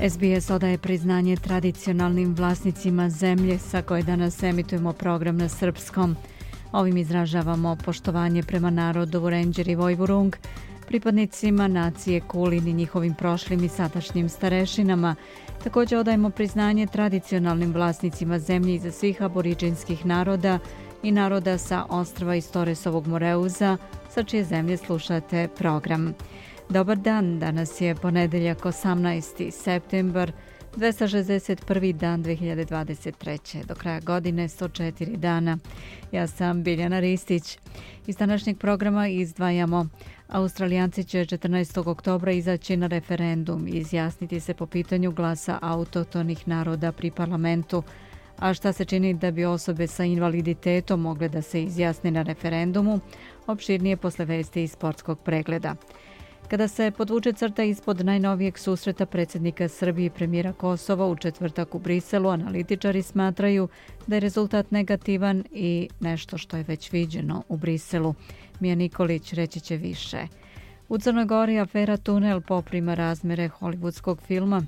SBS odaje priznanje tradicionalnim vlasnicima zemlje sa koje danas emitujemo program na srpskom. Ovim izražavamo poštovanje prema narodu Ranger i Vojvurung, pripadnicima nacije Kulin i njihovim prošlim i sadašnjim starešinama. Također odajemo priznanje tradicionalnim vlasnicima zemlje iza svih aboriđinskih naroda i naroda sa ostrava iz Toresovog Moreuza, sa čije zemlje slušate program. Dobar dan, danas je ponedeljak 18. septembar, 261. dan 2023. Do kraja godine 104 dana. Ja sam Biljana Ristić. Iz današnjeg programa izdvajamo Australijanci će 14. oktobra izaći na referendum i izjasniti se po pitanju glasa autotonih naroda pri parlamentu. A šta se čini da bi osobe sa invaliditetom mogle da se izjasne na referendumu? Opširnije posle vesti iz sportskog pregleda. Kada se podvuče crta ispod najnovijeg susreta predsjednika Srbije i premijera Kosova u četvrtak u Briselu, analitičari smatraju da je rezultat negativan i nešto što je već viđeno u Briselu. Mija Nikolić reći će više. U Crnoj Gori afera Tunel poprima razmere hollywoodskog filma.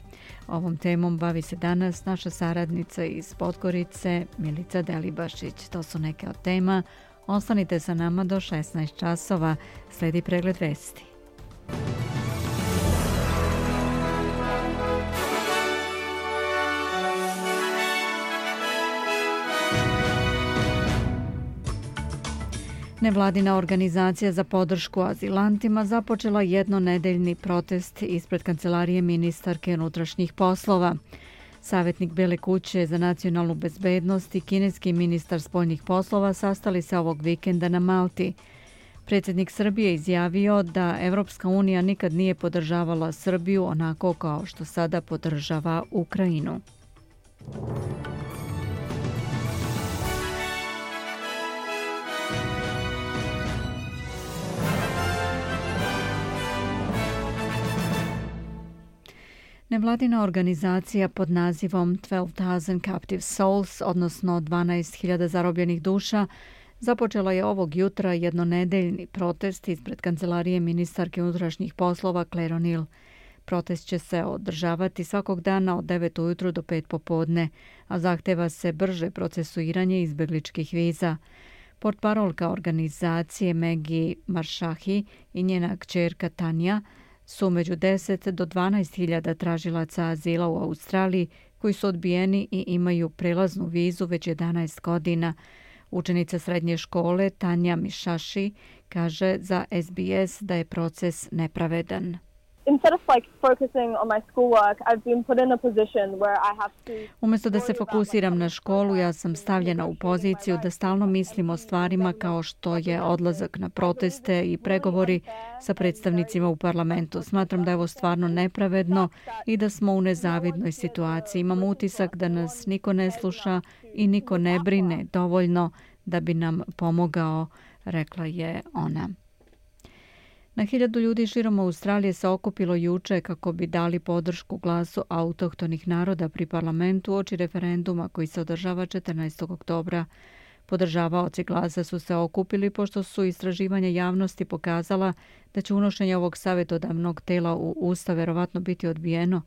Ovom temom bavi se danas naša saradnica iz Podgorice, Milica Delibašić. To su neke od tema. Ostanite sa nama do 16 časova. Sledi pregled vesti. Nevladina organizacija za podršku azilantima započela jednonedeljni protest ispred kancelarije ministarke unutrašnjih poslova. Savjetnik Bele kuće za nacionalnu bezbednost i kineski ministar spoljnih poslova sastali se ovog vikenda na Malti. Predsjednik Srbije izjavio da Evropska unija nikad nije podržavala Srbiju onako kao što sada podržava Ukrajinu. Nevladina organizacija pod nazivom 12,000 Captive Souls, odnosno 12.000 zarobljenih duša, započela je ovog jutra jednonedeljni protest ispred kancelarije ministarke unutrašnjih poslova Claire O'Neill. Protest će se održavati svakog dana od 9 ujutru do 5 popodne, a zahteva se brže procesuiranje izbegličkih viza. Portparolka organizacije Megi Maršahi i njena kćerka Tanja su među 10 do 12 hiljada tražilaca azila u Australiji koji su odbijeni i imaju prelaznu vizu već 11 godina. Učenica srednje škole Tanja Mišaši kaže za SBS da je proces nepravedan instead of like focusing on my schoolwork, I've been put in a position where I have to Umjesto da se fokusiram na školu, ja sam stavljena u poziciju da stalno mislim o stvarima kao što je odlazak na proteste i pregovori sa predstavnicima u parlamentu. Smatram da je ovo stvarno nepravedno i da smo u nezavidnoj situaciji. Imam utisak da nas niko ne sluša i niko ne brine dovoljno da bi nam pomogao, rekla je ona. Na hiljadu ljudi širom Australije se okupilo juče kako bi dali podršku glasu autohtonih naroda pri parlamentu oči referenduma koji se održava 14. oktobra. Podržavaoci glasa su se okupili pošto su istraživanja javnosti pokazala da će unošenje ovog savjetodavnog tela u Ustav verovatno biti odbijeno.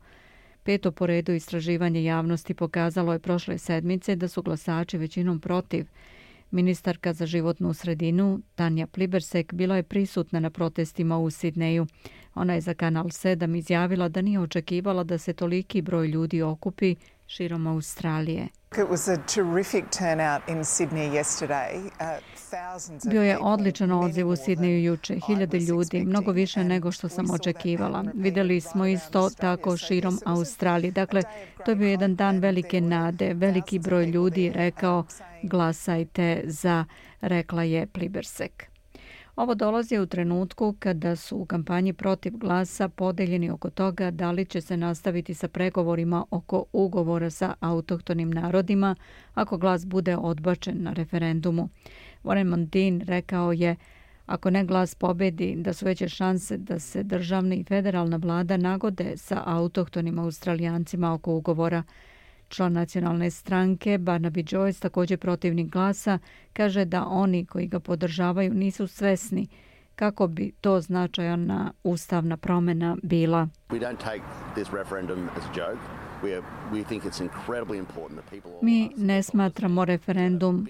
Peto po redu istraživanje javnosti pokazalo je prošle sedmice da su glasači većinom protiv. Ministarka za životnu sredinu Tanja Plibersek bila je prisutna na protestima u Sidneju. Ona je za Kanal 7 izjavila da nije očekivala da se toliki broj ljudi okupi širom Australije. It was a terrific turnout in Sydney yesterday. Uh, Bio je odličan odziv u Sidneju juče, hiljade ljudi, mnogo više nego što sam očekivala. Videli smo isto tako širom Australije. Dakle, to je bio jedan dan velike nade. Veliki broj ljudi rekao glasajte za, rekla je Plibersek. Ovo dolazi u trenutku kada su u kampanji protiv glasa podeljeni oko toga da li će se nastaviti sa pregovorima oko ugovora sa autohtonim narodima ako glas bude odbačen na referendumu. Warren Mundine rekao je ako ne glas pobedi, da su veće šanse da se državni i federalna vlada nagode sa autohtonim australijancima oko ugovora. Član nacionalne stranke Barnaby Joyce, također protivnik glasa, kaže da oni koji ga podržavaju nisu svesni kako bi to značajna ustavna promjena bila. Mi ne smatramo referendum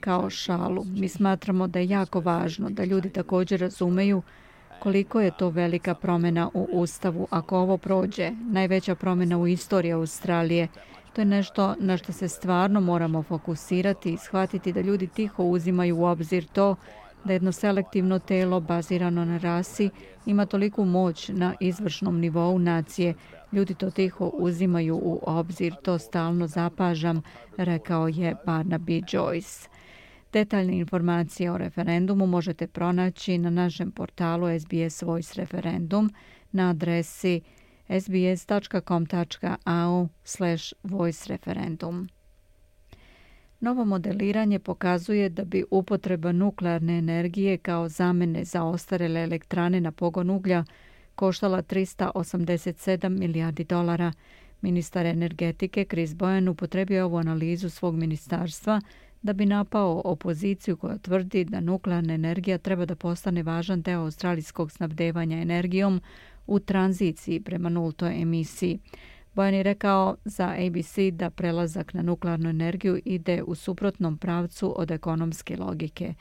kao šalu. Mi smatramo da je jako važno da ljudi također razumeju koliko je to velika promjena u Ustavu. Ako ovo prođe, najveća promjena u istoriji Australije, to je nešto na što se stvarno moramo fokusirati i shvatiti da ljudi tiho uzimaju u obzir to da jedno selektivno telo bazirano na rasi ima toliku moć na izvršnom nivou nacije. Ljudi to tiho uzimaju u obzir, to stalno zapažam, rekao je Barnaby Joyce. Detaljne informacije o referendumu možete pronaći na našem portalu SBS Voice Referendum na adresi sbs.com.au slash voice referendum. Novo modeliranje pokazuje da bi upotreba nuklearne energije kao zamene za ostarele elektrane na pogon uglja koštala 387 milijardi dolara. Ministar energetike Chris Bojan upotrebio ovu analizu svog ministarstva da bi napao opoziciju koja tvrdi da nuklearna energija treba da postane važan deo australijskog snabdevanja energijom u tranziciji prema nultoj emisiji. Bojan je rekao za ABC da prelazak na nuklearnu energiju ide u suprotnom pravcu od ekonomske logike,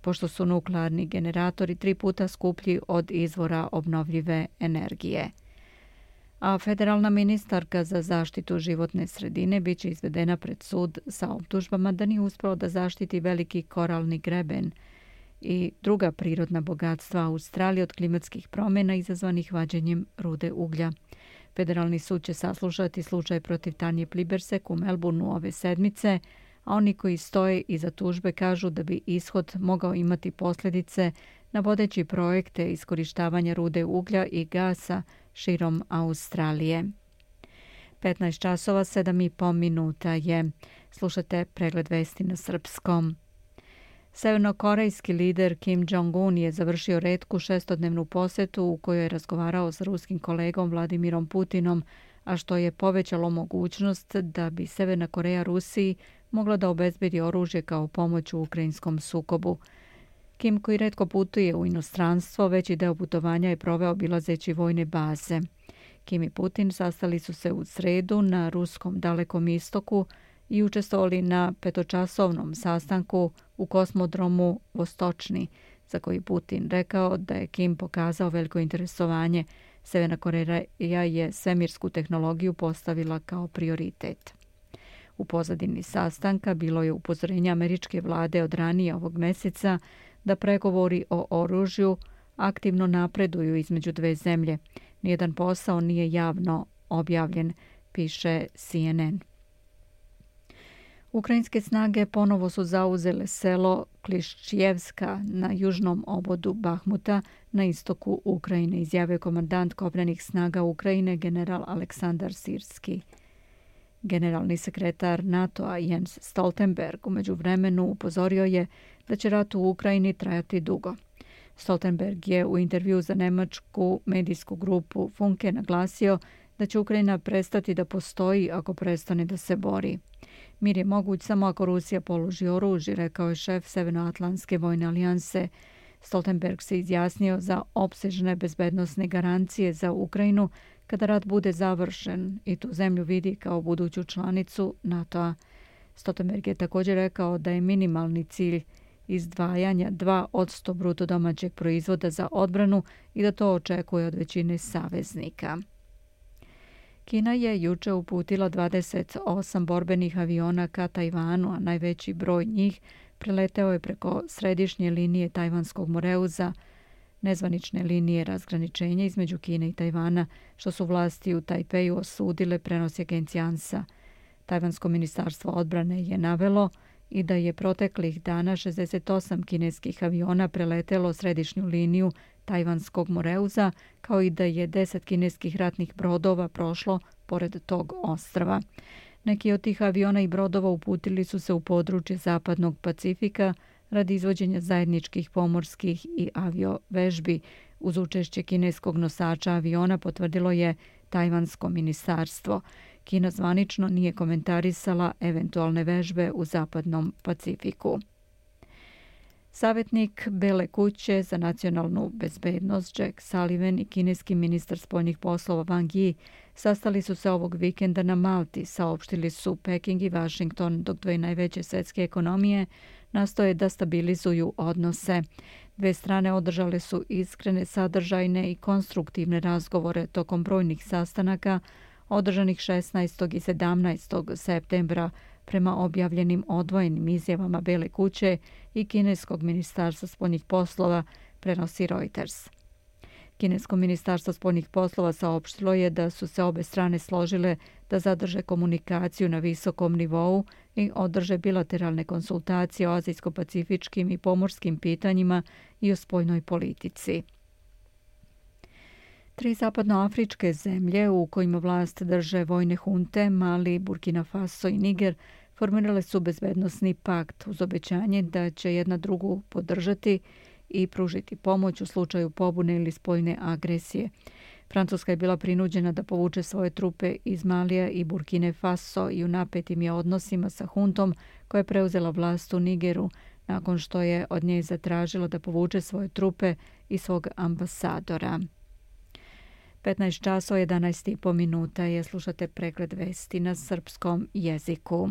pošto su nuklearni generatori tri puta skuplji od izvora obnovljive energije a federalna ministarka za zaštitu životne sredine biće izvedena pred sud sa optužbama da nije uspeo da zaštiti veliki koralni greben i druga prirodna bogatstva Australije od klimatskih promjena izazvanih vađenjem rude uglja. Federalni sud će saslušati slučaj protiv Tanje Plibersek u Melbourneu ove sedmice, a oni koji stoje iza tužbe kažu da bi ishod mogao imati posljedice na vodeći projekte iskorištavanja rude uglja i gasa širom Australije. 15 časova 7 i pol minuta je. Slušate pregled vesti na srpskom. Severnokorejski lider Kim Jong-un je završio redku šestodnevnu posetu u kojoj je razgovarao s ruskim kolegom Vladimirom Putinom, a što je povećalo mogućnost da bi Severna Koreja Rusiji mogla da obezbedi oružje kao pomoć u ukrajinskom sukobu. Kim koji redko putuje u inostranstvo, veći deo putovanja je proveo bilazeći vojne baze. Kim i Putin sastali su se u sredu na ruskom dalekom istoku i učestvovali na petočasovnom sastanku u kosmodromu Vostočni, za koji Putin rekao da je Kim pokazao veliko interesovanje. Severna Koreja je svemirsku tehnologiju postavila kao prioritet. U pozadini sastanka bilo je upozorenje američke vlade od ranije ovog meseca da pregovori o oružju aktivno napreduju između dve zemlje. Nijedan posao nije javno objavljen, piše CNN. Ukrajinske snage ponovo su zauzele selo Klišćevska na južnom obodu Bahmuta na istoku Ukrajine, izjavio komandant kopnenih snaga Ukrajine general Aleksandar Sirski. Generalni sekretar NATO-a Jens Stoltenberg umeđu vremenu upozorio je da će rat u Ukrajini trajati dugo. Stoltenberg je u intervju za nemačku medijsku grupu Funke naglasio da će Ukrajina prestati da postoji ako prestane da se bori. Mir je moguć samo ako Rusija položi oružje, rekao je šef Severnoatlantske vojne alijanse. Stoltenberg se izjasnio za opsežne bezbednostne garancije za Ukrajinu kada rat bude završen i tu zemlju vidi kao buduću članicu NATO-a. Stoltenberg je također rekao da je minimalni cilj izdvajanja 2 od 100 bruto domaćeg proizvoda za odbranu i da to očekuje od većine saveznika. Kina je juče uputila 28 borbenih aviona ka Tajvanu, a najveći broj njih preleteo je preko središnje linije Tajvanskog moreuza, nezvanične linije razgraničenja između Kine i Tajvana, što su vlasti u Tajpeju osudile prenos agencija ANSA. Tajvansko ministarstvo odbrane je navelo i da je proteklih dana 68 kineskih aviona preletelo središnju liniju Tajvanskog Moreuza, kao i da je 10 kineskih ratnih brodova prošlo pored tog ostrava. Neki od tih aviona i brodova uputili su se u područje Zapadnog Pacifika radi izvođenja zajedničkih pomorskih i avio vežbi. Uz učešće kineskog nosača aviona potvrdilo je Tajvansko ministarstvo. Kina zvanično nije komentarisala eventualne vežbe u Zapadnom Pacifiku. Savjetnik Bele kuće za nacionalnu bezbednost Jack Sullivan i kineski ministar spoljnih poslova Wang Yi sastali su se ovog vikenda na Malti, saopštili su Peking i Washington, dok dve najveće svetske ekonomije nastoje da stabilizuju odnose. Dve strane održale su iskrene, sadržajne i konstruktivne razgovore tokom brojnih sastanaka održanih 16. i 17. septembra prema objavljenim odvojenim izjavama Bele kuće i Kineskog ministarstva spoljnih poslova, prenosi Reuters. Kinesko ministarstvo spoljnih poslova saopštilo je da su se obe strane složile da zadrže komunikaciju na visokom nivou i održe bilateralne konsultacije o azijsko-pacifičkim i pomorskim pitanjima i o spoljnoj politici. Tri zapadnoafričke zemlje u kojima vlast drže vojne hunte, Mali, Burkina Faso i Niger, formirale su bezbednostni pakt uz obećanje da će jedna drugu podržati i pružiti pomoć u slučaju pobune ili spoljne agresije. Francuska je bila prinuđena da povuče svoje trupe iz Malija i Burkine Faso i u napetim je odnosima sa huntom koja je preuzela vlast u Nigeru nakon što je od nje zatražila da povuče svoje trupe i svog ambasadora. 15 časova 11,5 minuta je slušate pregled vesti na srpskom jeziku.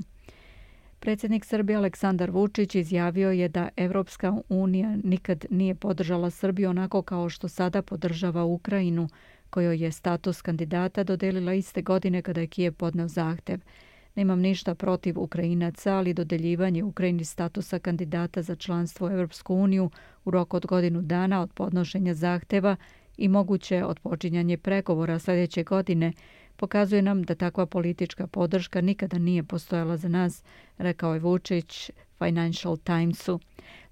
Predsjednik Srbije Aleksandar Vučić izjavio je da Evropska unija nikad nije podržala Srbiju onako kao što sada podržava Ukrajinu, kojoj je status kandidata dodelila iste godine kada je Kijev podneo zahtev. Nemam ništa protiv Ukrajinaca, ali dodeljivanje Ukrajini statusa kandidata za članstvo u Evropsku uniju u roku od godinu dana od podnošenja zahteva i moguće odpočinjanje pregovora sljedeće godine pokazuje nam da takva politička podrška nikada nije postojala za nas, rekao je Vučić Financial Timesu.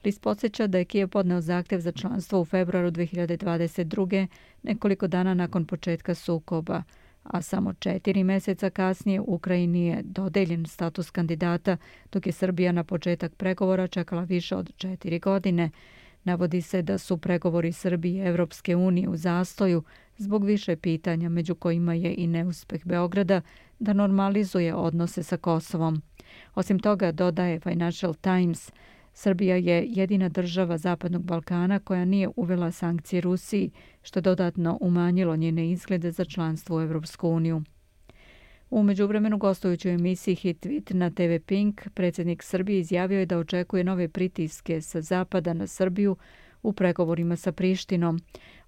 List podsjeća da je Kijev podneo zahtev za članstvo u februaru 2022. nekoliko dana nakon početka sukoba, a samo četiri mjeseca kasnije Ukrajini je dodeljen status kandidata, dok je Srbija na početak pregovora čekala više od četiri godine. Navodi se da su pregovori Srbije i Evropske unije u zastoju zbog više pitanja, među kojima je i neuspeh Beograda da normalizuje odnose sa Kosovom. Osim toga, dodaje Financial Times, Srbija je jedina država Zapadnog Balkana koja nije uvela sankcije Rusiji, što dodatno umanjilo njene izglede za članstvo u Evropsku uniju. U međuvremenu gostujući u emisiji Hit Tweet na TV Pink, predsjednik Srbije izjavio je da očekuje nove pritiske sa Zapada na Srbiju u pregovorima sa Prištinom.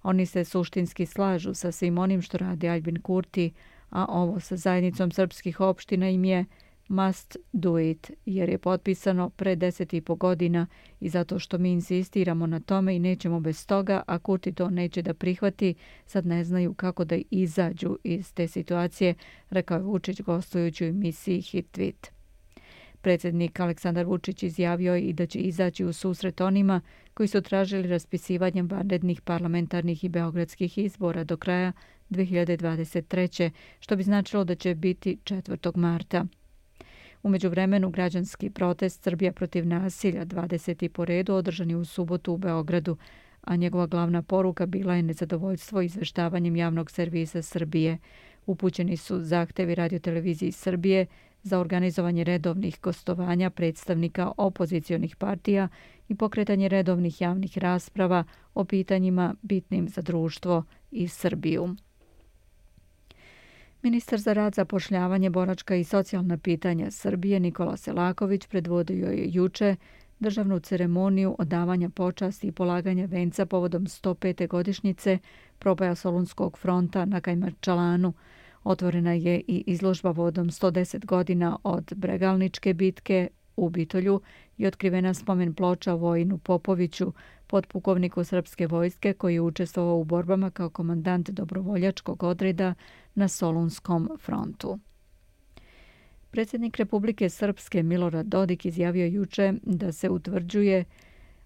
Oni se suštinski slažu sa svim onim što radi Albin Kurti, a ovo sa zajednicom srpskih opština im je must do it, jer je potpisano pre deset i po godina i zato što mi insistiramo na tome i nećemo bez toga, a Kurti to neće da prihvati, sad ne znaju kako da izađu iz te situacije, rekao je Vučić gostujući u emisiji Hit Tweet. Predsjednik Aleksandar Vučić izjavio i da će izaći u susret onima koji su tražili raspisivanjem vanrednih parlamentarnih i beogradskih izbora do kraja 2023. što bi značilo da će biti 4. marta. Umeđu vremenu građanski protest Srbija protiv nasilja 20. po redu održan je u subotu u Beogradu, a njegova glavna poruka bila je nezadovoljstvo izveštavanjem javnog servisa Srbije. Upućeni su zahtevi radioteleviziji Srbije za organizovanje redovnih gostovanja predstavnika opozicionih partija i pokretanje redovnih javnih rasprava o pitanjima bitnim za društvo i Srbiju. Ministar za rad, zapošljavanje, boračka i socijalna pitanja Srbije Nikola Selaković predvodio je juče državnu ceremoniju odavanja počasti i polaganja venca povodom 105. godišnjice probaja Solunskog fronta na Kajmarčalanu. Otvorena je i izložba vodom 110 godina od Bregalničke bitke u Bitolju i otkrivena spomen ploča Vojinu Popoviću, podpukovniku srpske vojske koji je učestvovao u borbama kao komandant dobrovoljačkog odreda na Solunskom frontu. Predsjednik Republike Srpske Milorad Dodik izjavio juče da se utvrđuje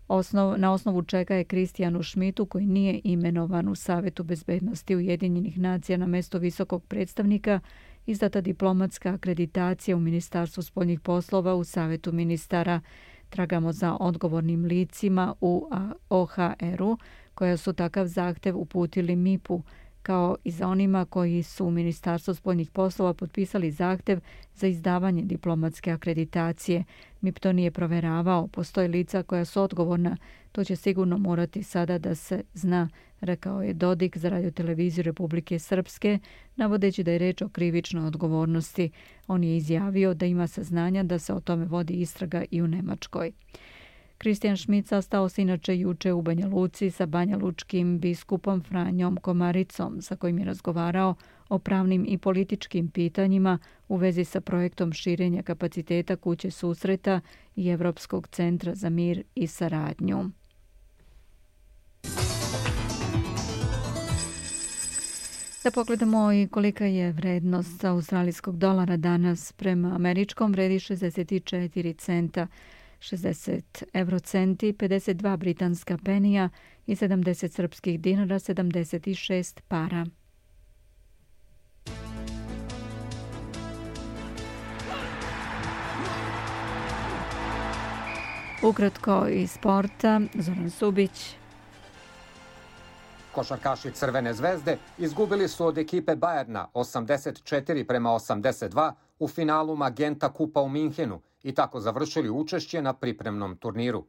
osnov, na osnovu čega je Kristijanu Šmitu, koji nije imenovan u Savetu bezbednosti Ujedinjenih nacija na mesto visokog predstavnika, izdata diplomatska akreditacija u Ministarstvu spoljnih poslova u Savetu ministara. Tragamo za odgovornim licima u OHR-u, koja su takav zahtev uputili MIP-u, kao i za onima koji su u Ministarstvu spoljnih poslova potpisali zahtev za izdavanje diplomatske akreditacije. MIP to nije proveravao, postoje lica koja su odgovorna, to će sigurno morati sada da se zna, rekao je Dodik za radio televiziju Republike Srpske, navodeći da je reč o krivičnoj odgovornosti. On je izjavio da ima saznanja da se o tome vodi istraga i u Nemačkoj. Kristijan Šmit sastao se inače juče u Banja Luci sa Banja Lučkim biskupom Franjom Komaricom, sa kojim je razgovarao o pravnim i političkim pitanjima u vezi sa projektom širenja kapaciteta kuće susreta i Evropskog centra za mir i saradnju. Da pogledamo i kolika je vrednost australijskog dolara danas prema američkom vredi 64 centa. 60 eurocenti, 52 britanska penija i 70 srpskih dinara, 76 para. Ukratko iz sporta, Zoran Subić. Košarkaši Crvene zvezde izgubili su od ekipe Bajerna 84 prema 82 u finalu Magenta Kupa u Minhenu i tako završili učešće na pripremnom turniru.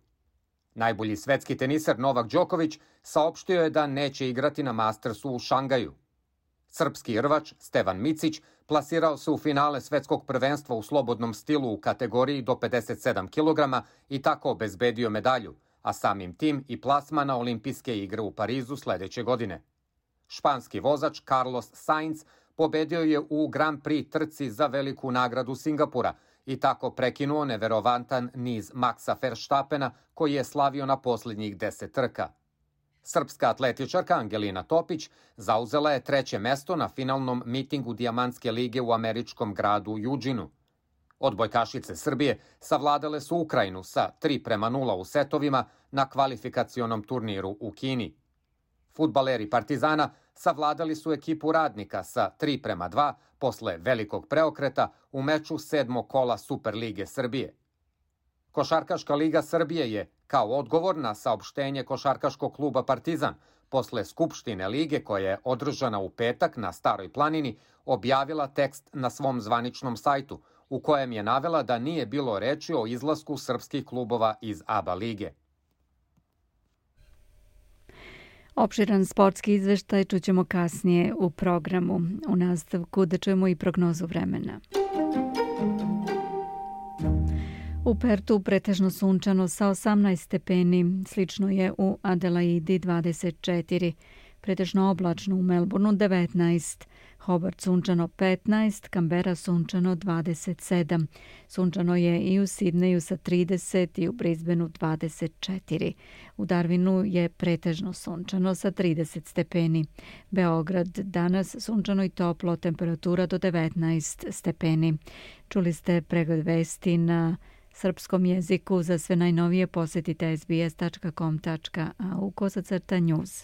Najbolji svetski teniser Novak Đoković saopštio je da neće igrati na Mastersu u Šangaju. Srpski rvač Stevan Micić plasirao se u finale svetskog prvenstva u slobodnom stilu u kategoriji do 57 kg i tako obezbedio medalju, a samim tim i plasma na olimpijske igre u Parizu sledeće godine. Španski vozač Carlos Sainz pobedio je u Grand Prix trci za veliku nagradu Singapura i tako prekinuo neverovantan niz Maxa Verstappena koji je slavio na posljednjih deset trka. Srpska atletičarka Angelina Topić zauzela je treće mesto na finalnom mitingu Dijamantske lige u američkom gradu Juđinu. Odbojkašice Srbije savladale su Ukrajinu sa 3 prema 0 u setovima na kvalifikacionom turniru u Kini. Futbaleri Partizana savladali su ekipu radnika sa 3 prema 2 posle velikog preokreta u meču sedmo kola Superlige Srbije. Košarkaška liga Srbije je, kao odgovor na saopštenje Košarkaškog kluba Partizan, posle Skupštine lige koja je održana u petak na Staroj planini, objavila tekst na svom zvaničnom sajtu, u kojem je navela da nije bilo reči o izlasku srpskih klubova iz ABA lige. Opširan sportski izveštaj čućemo kasnije u programu. U nastavku da čujemo i prognozu vremena. U Pertu pretežno sunčano sa 18 stepeni, slično je u Adelaidi 24, pretežno oblačno u Melbourneu 19, Hobart sunčano 15, Canberra sunčano 27. Sunčano je i u Sidneju sa 30 i u Brisbaneu 24. U Darwinu je pretežno sunčano sa 30 stepeni. Beograd danas sunčano i toplo, temperatura do 19 stepeni. Čuli ste pregled vesti na srpskom jeziku. Za sve najnovije posjetite sbs.com.au kosacrta news.